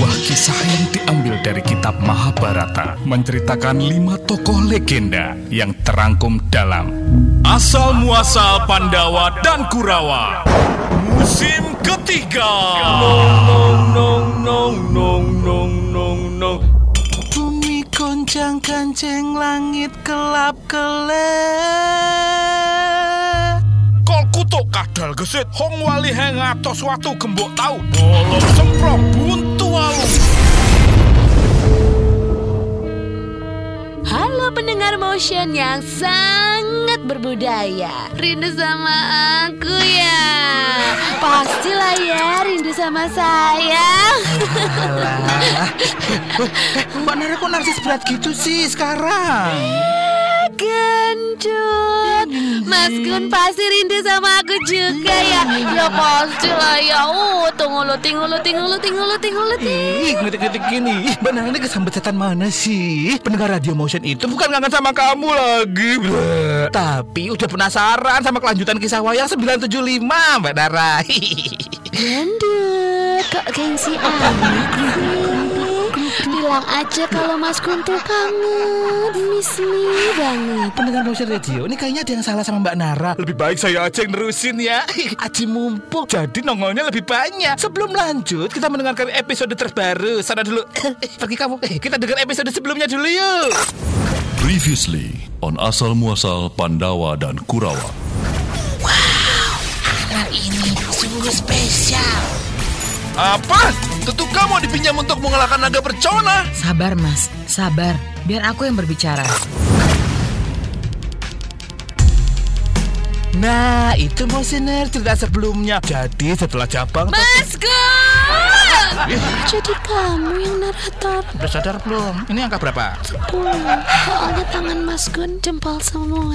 Sebuah kisah yang diambil dari kitab Mahabharata menceritakan lima tokoh legenda yang terangkum dalam. Asal Muasal Pandawa dan Kurawa. Musim ketiga. Nong nong nong nong nong nong nong Bumi goncang kancing langit kelap kelep Kol kutuk kadal gesit? Hong wali heng atos watu gembok tau. Bolong semprong buntu walu Halo pendengar motion yang sangat berbudaya. Rindu sama aku ya? Pastilah ya rindu sama saya. Alah. Mbak Nara kok narsis berat gitu sih sekarang Gendut Mas Gun pasti rindu sama aku juga ya Ya pastilah ya Uh, tunggu lu, tinggu lu, tinggu lu, tinggu lu, tinggu lu, ting. Ih, ngetik-ngetik gini Nara ini kesambet setan mana sih? Pendengar radio motion itu bukan kangen sama kamu lagi Bleh. Tapi udah penasaran sama kelanjutan kisah wayang 975 Mbak Nara Gendut Kok gengsi amat sih Bilang aja kalau Mas Gun tuh kangen. Miss me banget. Pendengar motion radio ini kayaknya ada yang salah sama Mbak Nara. Lebih baik saya aja yang nerusin ya. Aji mumpung. Jadi nongolnya lebih banyak. Sebelum lanjut kita mendengarkan episode terbaru. Sana dulu. Pergi kamu. Eh, Kita dengar episode sebelumnya dulu yuk. Previously on Asal Muasal Pandawa dan Kurawa. ini sungguh spesial. Apa? Tentu kamu dipinjam untuk mengalahkan naga bercona Sabar mas, sabar. Biar aku yang berbicara. Nah itu motioner cerita sebelumnya Jadi setelah Jabang Mas Gun Jadi kamu yang narator. Udah sadar belum? Ini angka berapa? Pulang Soalnya tangan Mas Gun jempol semua.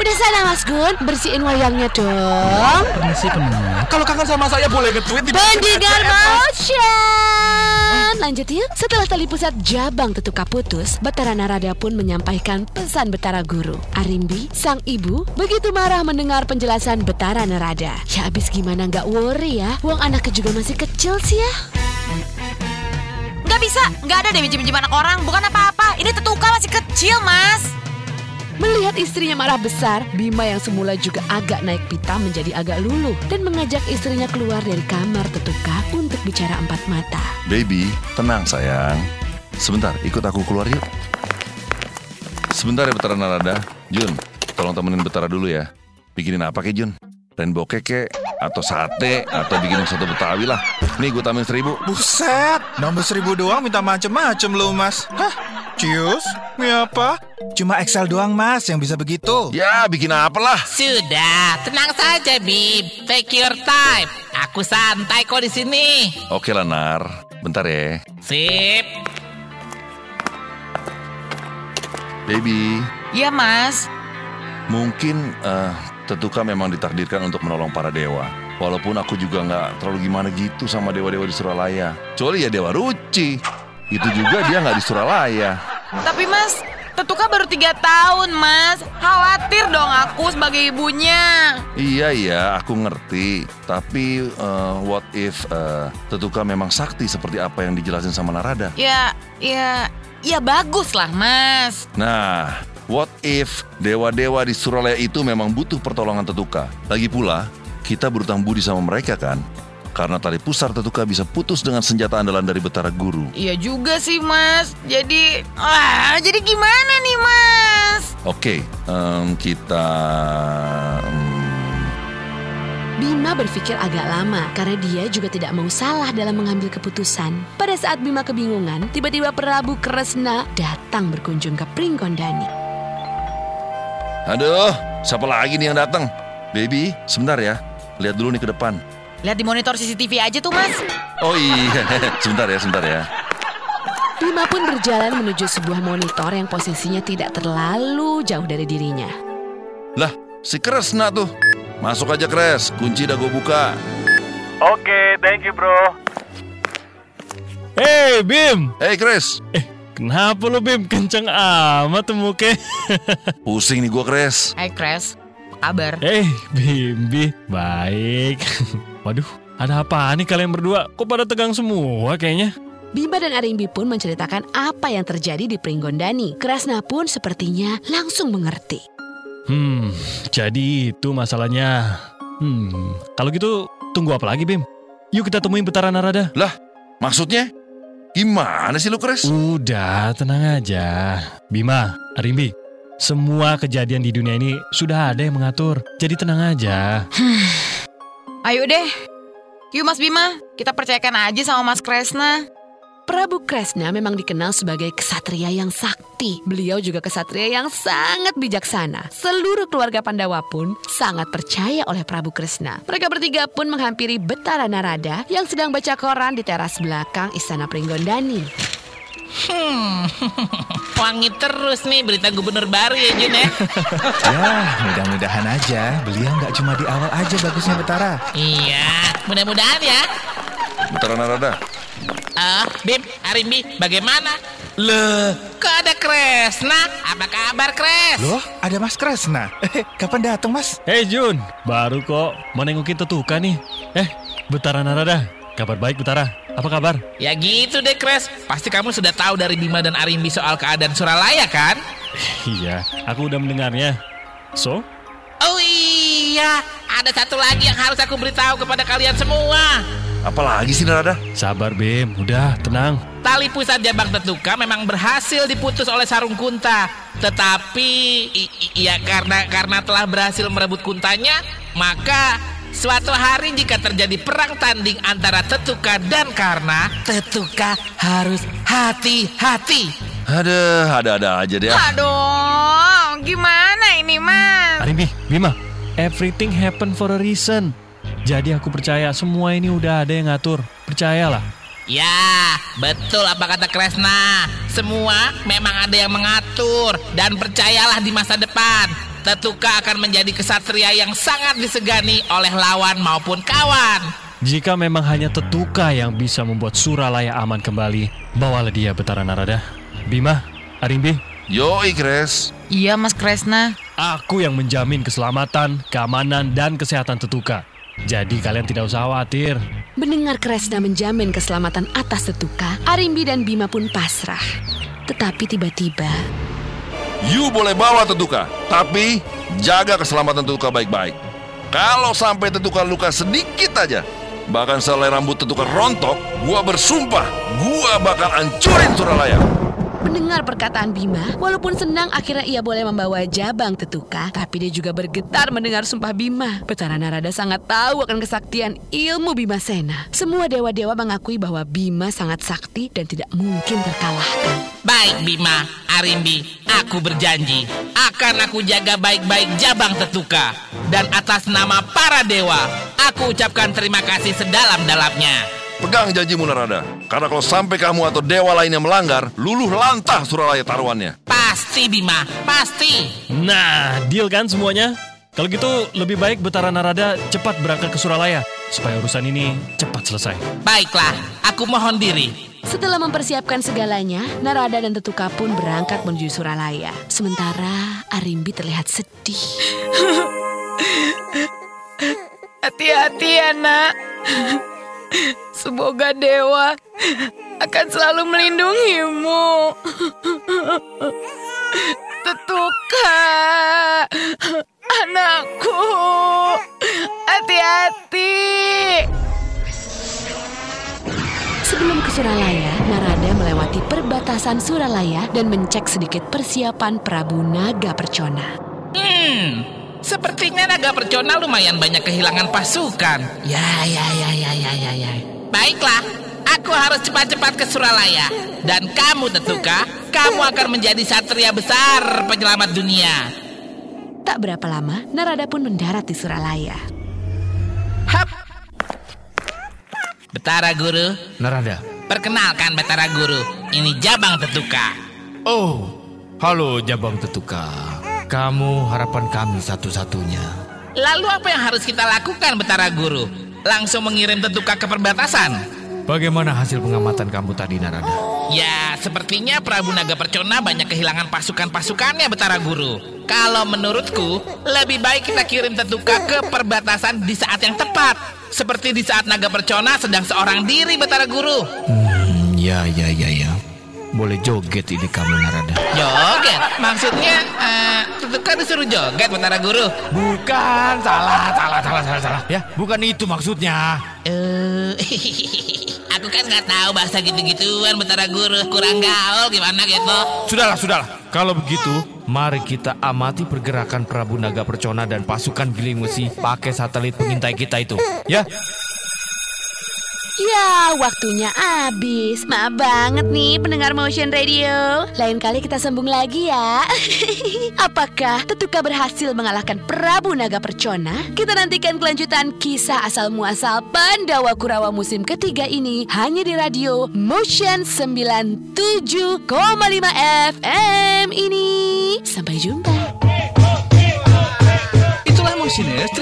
Udah sana Mas Gun. Bersihin wayangnya dong. Permisi pendengar Kalau kangen sama saya boleh nge-tweet di Pendengar motion. Lanjut yuk. Setelah tali pusat Jabang Tetuka putus Betara Narada pun menyampaikan pesan Betara Guru. Arimbi, sang ibu Begitu marah mendengar penjelasan Betara Narada. Ya abis gimana? Nggak worry ya. Wong anaknya juga masih kecil sih ya Nggak bisa, nggak ada deh minjem-minjem anak orang. Bukan apa-apa. Ini tetuka masih kecil mas. Melihat istrinya marah besar, Bima yang semula juga agak naik pita menjadi agak luluh dan mengajak istrinya keluar dari kamar tetuka untuk bicara empat mata. Baby, tenang sayang. Sebentar, ikut aku keluar yuk. Sebentar ya Betara Narada. Jun, tolong temenin Betara dulu ya. Bikinin apa ke Jun? Rainbow keke, atau sate, atau bikinin soto betawi lah. Nih gue tambahin seribu. Buset, nambah seribu doang minta macem-macem lo mas Hah? Cius? Mie apa? Cuma Excel doang mas yang bisa begitu Ya, bikin apa lah. Sudah, tenang saja, Bib. Take your time. Aku santai kok di sini. Oke lah, Nar. Bentar ya. Sip. Baby, Iya mas. mungkin eh, Tetuka memang ditakdirkan untuk menolong para dewa. Walaupun aku juga nggak terlalu gimana gitu sama dewa-dewa di Suralaya. Kecuali ya Dewa Ruci. Itu juga dia nggak di Suralaya. Tapi mas, tetuka baru tiga tahun mas. Khawatir dong aku sebagai ibunya. Iya iya, aku ngerti. Tapi eh, what if eh, Tetuka memang sakti seperti apa yang dijelasin sama Narada? Ya, ya, ya bagus lah mas. Nah, what if dewa-dewa di Suralaya itu memang butuh pertolongan Tetuka? Lagi pula, kita berutang budi sama mereka kan? Karena tali pusar Tetuka bisa putus dengan senjata andalan dari Betara Guru. Iya juga sih mas. Jadi, wah, jadi gimana nih mas? Oke, em, kita... em, Bima berpikir agak lama karena dia juga tidak mau salah dalam mengambil keputusan. Pada saat Bima kebingungan, tiba-tiba Prabu Kresna datang berkunjung ke Pringgondani. Aduh, siapa lagi nih yang datang? Baby, sebentar ya. Lihat dulu nih ke depan. Lihat di monitor CCTV aja tuh mas. Oh iya, sebentar ya, sebentar ya. Bima pun berjalan menuju sebuah monitor yang posisinya tidak terlalu jauh dari dirinya. Lah, si Kresna tuh. Masuk aja Kres, kunci udah gue buka. Oke, thank you bro. Hei Bim, Hey Kres, kenapa lu Bim kenceng amat tuh muka? pusing nih gue Kres. Hai Kres, apa kabar? Eh, Bimbi, baik. Waduh, ada apa nih kalian berdua? Kok pada tegang semua kayaknya? Bima dan Arimbi pun menceritakan apa yang terjadi di Pringgondani. Kresna pun sepertinya langsung mengerti. Hmm, jadi itu masalahnya. Hmm, kalau gitu tunggu apa lagi Bim? Yuk kita temuin Betara Narada. Lah, maksudnya? Gimana sih lu, Kres? Udah, tenang aja. Bima, Arimbi, semua kejadian di dunia ini sudah ada yang mengatur. Jadi tenang aja. Ayo deh. Yuk Mas Bima, kita percayakan aja sama Mas Kresna. Prabu Kresna memang dikenal sebagai kesatria yang sakti. Beliau juga kesatria yang sangat bijaksana. Seluruh keluarga Pandawa pun sangat percaya oleh Prabu Kresna. Mereka bertiga pun menghampiri Betara Narada yang sedang baca koran di teras belakang Istana Pringgondani. Hmm, wangi terus nih berita gubernur baru ya Jun ya. Ya, mudah-mudahan aja. Beliau nggak cuma di awal aja bagusnya Betara. iya, mudah-mudahan ya. Betara Narada, Ah, Bim, Arimbi, bagaimana? Loh, kok ada Kresna? Apa kabar Kres? Loh, ada Mas Kresna. Eh, kapan datang Mas? Hei Jun, baru kok mau nengokin tetuka nih. Eh, Betara Narada, kabar baik Betara. Apa kabar? Ya gitu deh Kres, pasti kamu sudah tahu dari Bima dan Arimbi soal keadaan Suralaya kan? Iya, aku udah mendengarnya. So, Oh iya, ada satu lagi yang harus aku beritahu kepada kalian semua. Apalagi sih Narada? sabar Bim, udah tenang. Tali pusat Jabang Tetuka memang berhasil diputus oleh Sarung Kunta. Tetapi ya karena karena telah berhasil merebut kuntanya, maka suatu hari jika terjadi perang tanding antara Tetuka dan Karna, Tetuka harus hati-hati. Ada, ada-ada aja deh. Aduh, gimana ini Mas? Arimbi, Bima, everything happen for a reason. Jadi aku percaya semua ini udah ada yang ngatur. Percayalah. Ya, betul apa kata Kresna. Semua memang ada yang mengatur dan percayalah di masa depan. Tetuka akan menjadi kesatria yang sangat disegani oleh lawan maupun kawan. Jika memang hanya Tetuka yang bisa membuat Suralaya aman kembali, bawalah dia Betara Narada. Bima, Arimbi, Yoi, Kres. Iya Mas Kresna. aku yang menjamin keselamatan, keamanan, dan kesehatan Tetuka. Jadi kalian tidak usah khawatir. Mendengar Kresna menjamin keselamatan atas Tetuka, Arimbi dan Bima pun pasrah. Tetapi tiba-tiba, You boleh bawa Tetuka, tapi jaga keselamatan Tetuka baik-baik. Kalau sampai Tetuka luka sedikit aja, bahkan selai rambut Tetuka rontok, gua bersumpah, gua bakal hancurin Suralaya. Mendengar perkataan Bima, walaupun senang akhirnya ia boleh membawa jabang Tetuka, tapi dia juga bergetar mendengar sumpah Bima. Betara Narada sangat tahu akan kesaktian ilmu Bima Sena. Semua dewa-dewa mengakui bahwa Bima sangat sakti dan tidak mungkin terkalahkan. Baik Bima, Arimbi, aku berjanji akan aku jaga baik-baik Jabang Tetuka. Dan atas nama para dewa, aku ucapkan terima kasih sedalam-dalamnya. Pegang janjimu Narada, karena kalau sampai kamu atau dewa lainnya melanggar, luluh lantah Suralaya taruhannya. Pasti Bima, pasti. Nah, deal kan semuanya? Kalau gitu lebih baik Betara Narada cepat berangkat ke Suralaya supaya urusan ini cepat selesai. Baiklah, aku mohon diri. Setelah mempersiapkan segalanya, Narada dan Tetuka pun berangkat menuju Suralaya. Sementara Arimbi terlihat sedih. Hati-hati ya nak. Semoga dewa akan selalu melindungimu. Tetuka, anakku, hati-hati. Sebelum ke Suralaya, Narada melewati perbatasan Suralaya dan mencek sedikit persiapan Prabu Naga Percona. Hmm, sepertinya naga percona lumayan banyak kehilangan pasukan. Ya, ya, ya, ya, ya, ya, ya. Baiklah, aku harus cepat-cepat ke Suralaya. Dan kamu, Tetuka, kamu akan menjadi satria besar penyelamat dunia. Tak berapa lama, Narada pun mendarat di Suralaya. Hap! Betara Guru, Narada. perkenalkan Betara Guru. Ini Jabang Tetuka. Oh, halo Jabang Tetuka. Kamu harapan kami satu-satunya. Lalu apa yang harus kita lakukan, Betara Guru? Langsung mengirim Tetuka ke perbatasan? Bagaimana hasil pengamatan kamu tadi, Narada? Ya, sepertinya Prabu Naga Percona banyak kehilangan pasukan-pasukannya, Betara Guru. Kalau menurutku, lebih baik kita kirim Tetuka ke perbatasan di saat yang tepat. Seperti di saat Naga Percona sedang seorang diri Betara Guru. Hmm, ya, ya, ya, ya. Boleh joget ini kamu Narada. Joget? Maksudnya, eh, Tetuka disuruh joget Betara Guru? Bukan, salah, salah, salah, salah, salah. Ya, bukan itu maksudnya. Eh, aku kan nggak tahu bahasa gitu-gituan Betara Guru. Kurang gaul gimana gitu. Sudahlah, sudahlah. Kalau begitu, mari kita amati pergerakan Prabu Naga Percona dan pasukan Giling Wesi pakai satelit pengintai kita itu. Ya, Ya, waktunya habis. Maaf banget nih pendengar Motion Radio. Lain kali kita sambung lagi ya. Apakah Tetuka berhasil mengalahkan Prabu Naga Percona? Kita nantikan kelanjutan kisah asal muasal Pandawa Kurawa musim ketiga ini hanya di radio Motion 97,5 FM ini. Sampai jumpa. Itulah Motioners,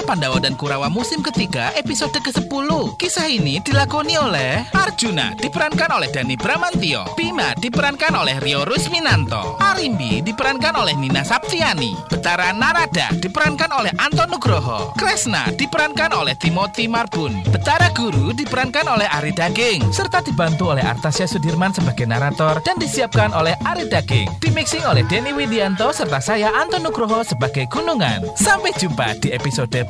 muasal Pandawa dan Kurawa musim ketiga episode ke-10. Kisah ini dilakoni oleh Arjuna diperankan oleh Dani Bramantio, Bima diperankan oleh Rio Rusminanto, Arimbi diperankan oleh Nina Saptiani, Betara Narada diperankan oleh Anton Nugroho, Kresna diperankan oleh Timothy Marbun, Betara Guru diperankan oleh Ari Daging, serta dibantu oleh Artasya Sudirman sebagai narator dan disiapkan oleh Ari Daging. Dimixing oleh Denny Widianto serta saya Anton Nugroho sebagai Gunungan. Sampai jumpa di episode